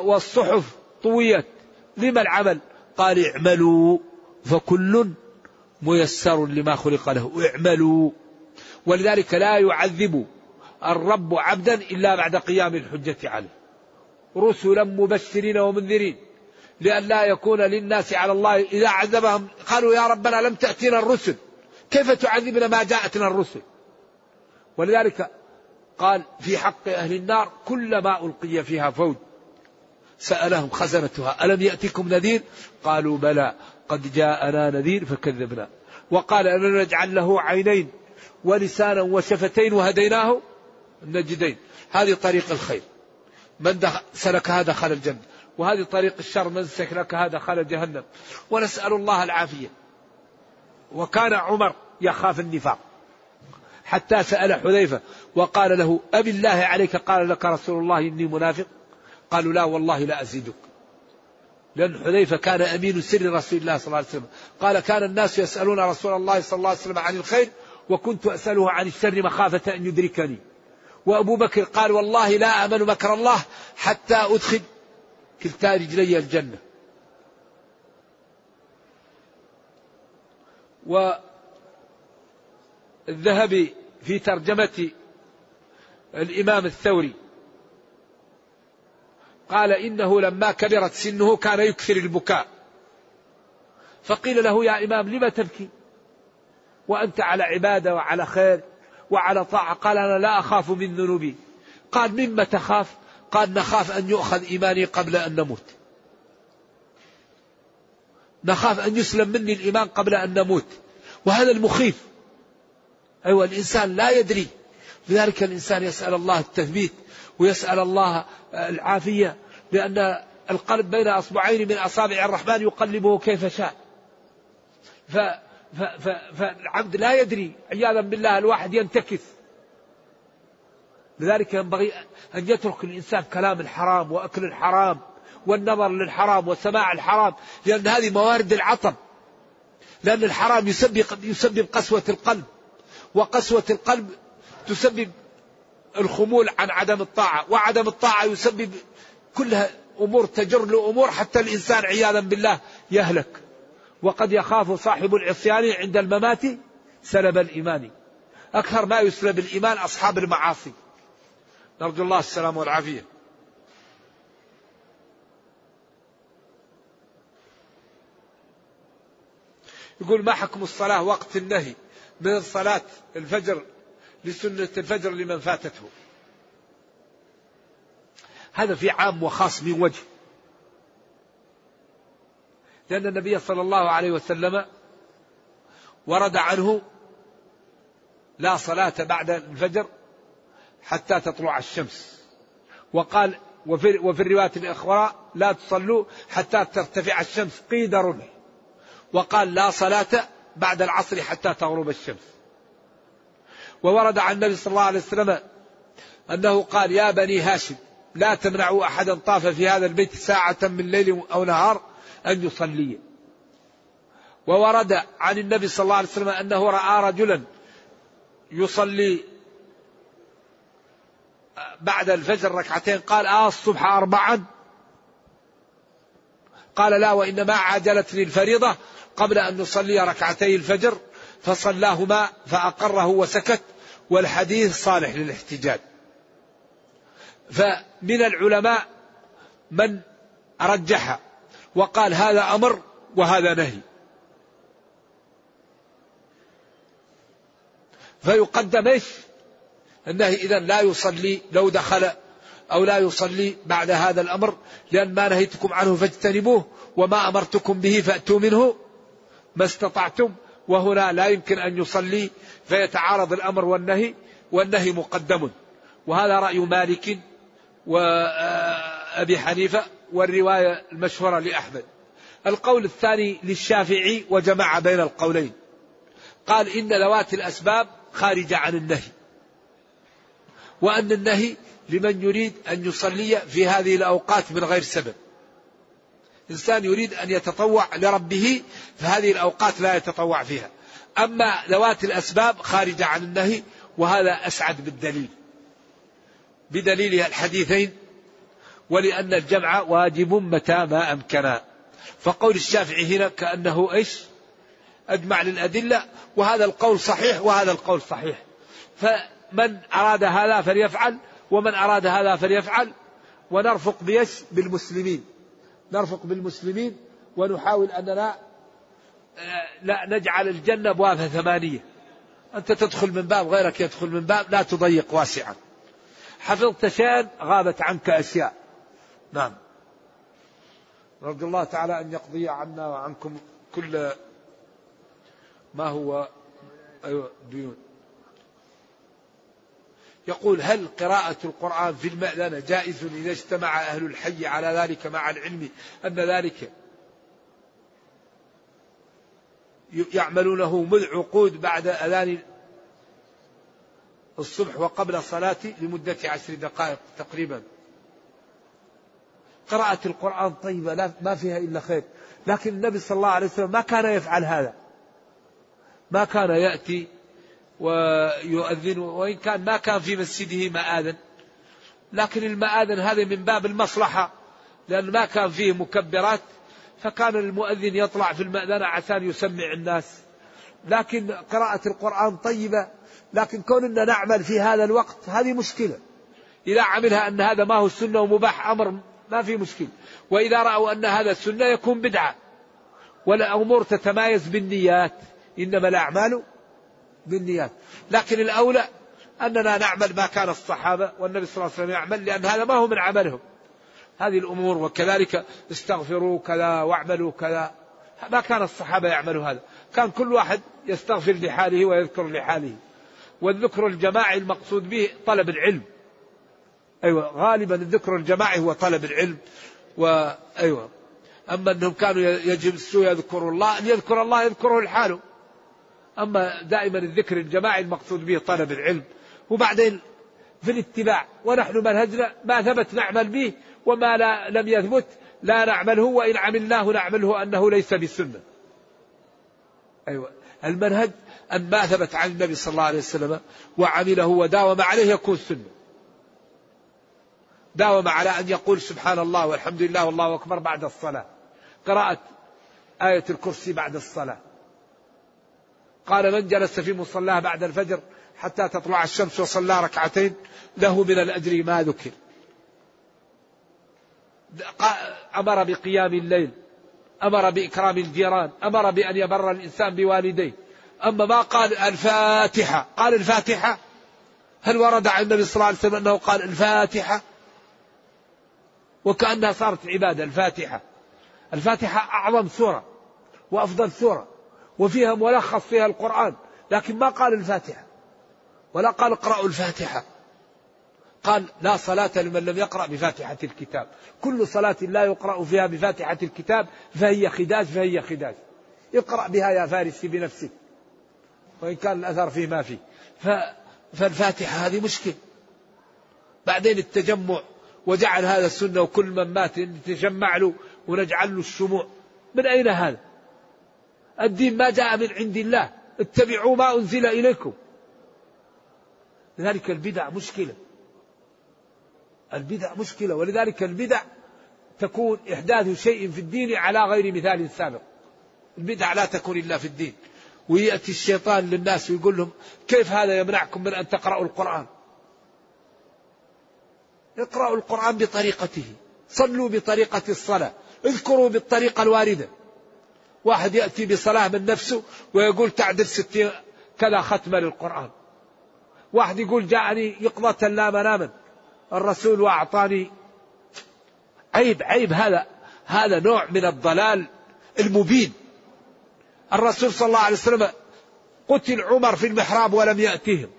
والصحف طويت. لما العمل؟ قال اعملوا. فكل ميسر لما خلق له. اعملوا. ولذلك لا يعذب الرب عبدا إلا بعد قيام الحجة عليه. رسلا مبشرين ومنذرين. لأن لا يكون للناس على الله. إذا عذبهم قالوا يا ربنا لم تأتينا الرسل. كيف تعذبنا ما جاءتنا الرسل؟ ولذلك قال في حق أهل النار كلما ألقي فيها فوج. سألهم خزنتها. ألم يأتكم نذير؟ قالوا بلى قد جاءنا نذير فكذبنا. وقال ألم نجعل له عينين ولسانا وشفتين وهديناه؟ النجدين هذه طريق الخير. من سلكها دخل الجنة. وهذه طريق الشر من سلكها دخل جهنم. ونسأل الله العافية. وكان عمر يخاف النفاق. حتى سأل حذيفة وقال له أبي الله عليك؟ قال لك رسول الله إني منافق. قالوا لا والله لا أزيدك. لأن حذيفة كان أمين سر رسول الله صلى الله عليه وسلم. قال كان الناس يسألون رسول الله صلى الله عليه وسلم عن الخير وكنت أسأله عن الشر مخافة أن يدركني. وأبو بكر قال والله لا أمن مكر الله حتى أدخل كلتا رجلي الجنة. والذهبي في ترجمة الإمام الثوري قال إنه لما كبرت سنه كان يكثر البكاء. فقيل له يا إمام لم تبكي؟ وأنت على عبادة وعلى خير وعلى طاعة. قال أنا لا أخاف من ذنوبي. قال مما تخاف؟ قال نخاف أن يؤخذ إيماني قبل أن نموت. نخاف أن يسلم مني الإيمان قبل أن نموت. وهذا المخيف. أيوة الإنسان لا يدري. لذلك الإنسان يسأل الله التثبيت. ويسأل الله العافية لأن القلب بين أصبعين من أصابع الرحمن يقلبه كيف شاء. ف فالعبد لا يدري عياذا بالله الواحد ينتكس. لذلك ينبغي أن يترك الإنسان كلام الحرام وأكل الحرام والنظر للحرام وسماع الحرام لأن هذه موارد العطب. لأن الحرام يسبب يسبب قسوة القلب وقسوة القلب تسبب الخمول عن عدم الطاعة وعدم الطاعة يسبب كلها أمور تجر لأمور حتى الإنسان عياذا بالله يهلك. وقد يخاف صاحب العصيان عند الممات سلب الإيمان. أكثر ما يسلب الإيمان أصحاب المعاصي. نرجو الله السلام والعافية. يقول ما حكم الصلاة وقت النهي من صلاة الفجر لسنة الفجر لمن فاتته. هذا في عام وخاص من وجه. لأن النبي صلى الله عليه وسلم ورد عنه لا صلاة بعد الفجر حتى تطلع الشمس. وقال وفي, وفي الرواية الأخرى لا تصلوا حتى ترتفع الشمس قيد رمح. وقال لا صلاة بعد العصر حتى تغرب الشمس. وورد عن النبي صلى الله عليه وسلم أنه قال يا بني هاشم لا تمنعوا أحدا طاف في هذا البيت ساعة من ليل أو نهار أن يصلي. وورد عن النبي صلى الله عليه وسلم أنه رأى رجلا يصلي بعد الفجر ركعتين قال آه الصبح أربعا. قال لا وإنما عجلتني الفريضة قبل أن نصلي ركعتي الفجر فصلاهما فأقره وسكت. والحديث صالح للاحتجاج فمن العلماء من رجح وقال هذا أمر وهذا نهي فيقدم إيش؟ النهي اذا لا يصلي لو دخل أو لا يصلي بعد هذا الأمر لأن ما نهيتكم عنه فاجتنبوه وما أمرتكم به فأتوا منه ما استطعتم وهنا لا يمكن أن يصلي فيتعارض الأمر والنهي والنهي مقدم. وهذا رأي مالك وأبي حنيفة والرواية المشهورة لأحمد. القول الثاني للشافعي وجمع بين القولين. قال إن ذوات الأسباب خارجة عن النهي. وأن النهي لمن يريد أن يصلي في هذه الأوقات من غير سبب. إنسان يريد أن يتطوع لربه فهذه الأوقات لا يتطوع فيها. أما ذوات الأسباب خارجة عن النهي وهذا أسعد بالدليل. بدليل الحديثين ولأن الجمع واجب متى ما أمكن. فقول الشافعي هنا كأنه إيش؟ أجمع للأدلة وهذا القول صحيح وهذا القول صحيح. فمن أراد هذا فليفعل ومن أراد هذا فليفعل. ونرفق بيش بالمسلمين. نرفق بالمسلمين ونحاول أننا لا نجعل الجنة أبوابها ثمانية. أنت تدخل من باب غيرك يدخل من باب لا تضيق واسعا. حفظت شيئا غابت عنك أشياء. نعم. نرجو الله تعالى أن يقضي عنا وعنكم كل ما هو أيوة ديون. يقول هل قراءة القرآن في المأذنة جائز إذا اجتمع أهل الحي على ذلك مع العلم؟ أن ذلك يعملونه مذ عقود بعد أذان الصبح وقبل الصلاة لمدة عشر دقائق تقريبا. قراءة القرآن طيبة لا ما فيها إلا خير. لكن النبي صلى الله عليه وسلم ما كان يفعل هذا. ما كان يأتي ويؤذن وإن كان ما كان في مسجده مآذن. لكن المآذن هذا من باب المصلحة لأن ما كان فيه مكبرات. فكان المؤذن يطلع في المأذنة عشان يسمع الناس. لكن قراءة القرآن طيبة لكن كوننا نعمل في هذا الوقت هذه مشكلة. إذا عملها أن هذا ما هو السنة ومباح أمر ما في مشكلة. وإذا رأوا أن هذا السنة يكون بدعة. والأمور تتمايز بالنيات. إنما الأعمال بالنيات. لكن الأولى أننا نعمل ما كان الصحابة والنبي صلى الله عليه وسلم يعمل لأن هذا ما هو من عملهم. هذه الأمور وكذلك استغفروا كذا واعملوا كذا. ما كان الصحابة يعملوا هذا. كان كل واحد يستغفر لحاله ويذكر لحاله. والذكر الجماعي المقصود به طلب العلم. أيوة غالبا الذكر الجماعي هو طلب العلم. وأيوة أما أنهم كانوا يجلسوا يذكروا الله أن يذكر الله يذكره لحاله أما دائما الذكر الجماعي المقصود به طلب العلم. وبعدين في الاتباع ونحن منهجنا ما ثبت نعمل به وما لا لم يثبت لا نعمله وإن عملناه نعمله أنه ليس بسنة أيوة. المنهج أن ما ثبت عن النبي صلى الله عليه وسلم وعمله وداوم عليه يكون سنة. داوم على أن يقول سبحان الله والحمد لله والله أكبر بعد الصلاة. قراءة آية الكرسي بعد الصلاة. قال من جلس في مصلاه بعد الفجر حتى تطلع الشمس وصلى ركعتين له من الأجر ما ذكر. أمر بقيام الليل أمر بإكرام الجيران أمر بأن يبر الإنسان بوالديه. أما ما قال الفاتحة قال الفاتحة؟ هل ورد عن النبي صلى الله عليه وسلم أنه قال الفاتحة؟ وكأنها صارت عبادة الفاتحة. الفاتحة أعظم سورة وأفضل سورة وفيها ملخص فيها القرآن لكن ما قال الفاتحة ولا قال اقرأوا الفاتحة. قال لا صلاة لمن لم يقرأ بفاتحة الكتاب. كل صلاة لا يقرأ فيها بفاتحة الكتاب فهي خداج فهي خداج. اقرأ بها يا فارسي بنفسك. وإن كان الأثر فيه ما فيه. فالفاتحة هذه مشكلة. بعدين التجمع وجعل هذا السنة وكل من مات نتجمع له ونجعل له الشموع. من أين هذا؟ الدين ما جاء من عند الله. اتبعوا ما أنزل إليكم. لذلك البدع مشكلة. البدع مشكلة ولذلك البدع تكون إحداث شيء في الدين على غير مثال سابق. البدع لا تكون إلا في الدين. ويأتي الشيطان للناس ويقول لهم كيف هذا يمنعكم من أن تقرأوا القرآن؟ اقرأوا القرآن بطريقته. صلوا بطريقة الصلاة. اذكروا بالطريقة الواردة. واحد يأتي بصلاة من نفسه ويقول تعدل ستين كذا ختمة للقرآن. واحد يقول جاءني يقظة لا مناما. الرسول وأعطاني عيب عيب هذا هذا نوع من الضلال المبين. الرسول صلى الله عليه وسلم قتل عمر في المحراب ولم يأتهم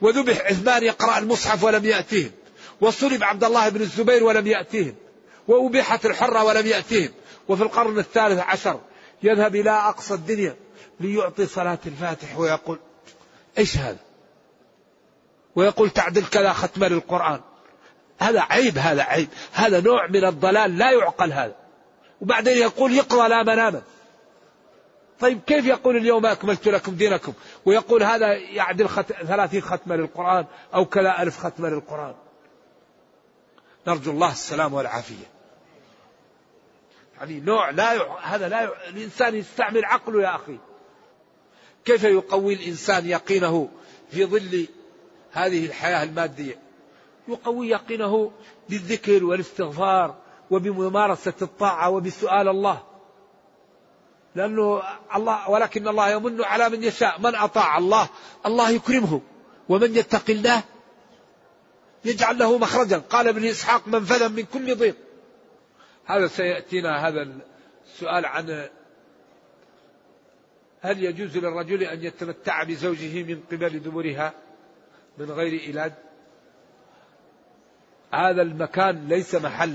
وذبح عثمان يقرأ المصحف ولم يأتهم وصلب عبد الله بن الزبير ولم يأتهم وأبيحت الحرة ولم يأتهم وفي القرن الثالث عشر يذهب إلى أقصى الدنيا ليعطي صلاة الفاتح ويقول إيش هذا؟ ويقول تعدل كذا ختم للقرآن. هذا عيب هذا عيب. هذا نوع من الضلال لا يعقل هذا. وبعدين يقول يقضى لا مناما. طيب كيف يقول اليوم أكملت لكم دينكم؟ ويقول هذا يعدل خت... ثلاثين ختمة للقرآن أو كذا ألف ختمة للقرآن. نرجو الله السلام والعافية. يعني نوع لا ي... هذا لا ي... الإنسان يستعمل عقله يا أخي. كيف يقوي الإنسان يقينه في ظل هذه الحياة المادية. يقوي يقينه بالذكر والاستغفار وبممارسة الطاعة وبسؤال الله. لأنه الله ولكن الله يمن على من يشاء. من أطاع الله؟ الله يكرمه. ومن يتق الله يجعل له مخرجا. قال ابن إسحاق منفذا من كل ضيق. هذا سيأتينا هذا السؤال عن هل يجوز للرجل أن يتمتع بزوجه من قبل دبرها؟ من غير علاج هذا المكان ليس محل.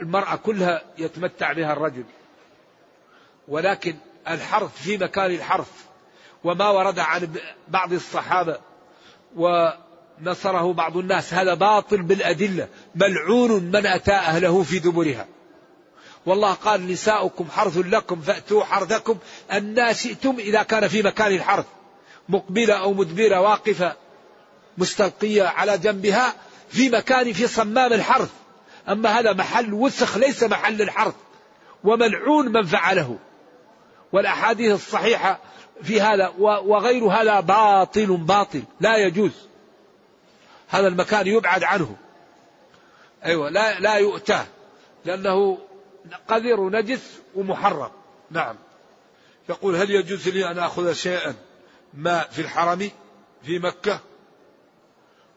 المرأة كلها يتمتع بها الرجل. ولكن الحرث في مكان الحرث وما ورد عن بعض الصحابة ونصره بعض الناس هذا باطل بالأدلة. ملعون من أتى أهله في دبرها. والله قال نساؤكم حرث لكم فأتوا حرثكم. أن شئتم إذا كان في مكان الحرث. مقبلة أو مدبرة واقفة مستلقية على جنبها في مكان في صمام الحرث. أما هذا محل وسخ ليس محل الحرث وملعون من فعله. والأحاديث الصحيحة في هذا وغير هذا باطل باطل لا يجوز. هذا المكان يبعد عنه. أيوة لا لا يؤتاه لأنه قذر ونجس ومحرم. نعم. يقول هل يجوز لي أن أخذ شيئا؟ ما في الحرم في مكة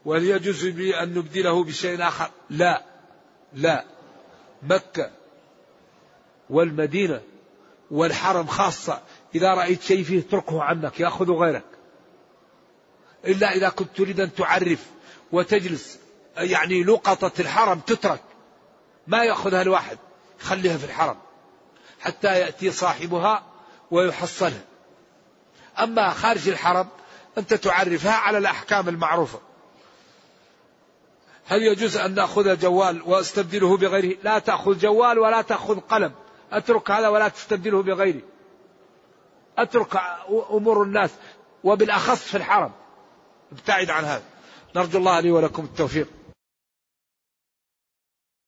وهل يجوز لي أن نبدله بشيء آخر. لا لا. مكة والمدينة والحرم خاصة إذا رأيت شيء فيه اتركه عنك يأخذ غيرك. إلا إذا كنت تريد أن تعرف وتجلس يعني لقطة الحرم تترك ما يأخذها الواحد. خليها في الحرم حتى يأتي صاحبها ويحصلها. أما خارج الحرم أنت تعرفها على الأحكام المعروفة. هل يجوز أن نأخذ جوال واستبدله بغيره؟ لا تأخذ جوال ولا تأخذ قلم. أترك هذا ولا تستبدله بغيره. أترك أمور الناس وبالأخص في الحرم. ابتعد عن هذا. نرجو الله لي ولكم التوفيق.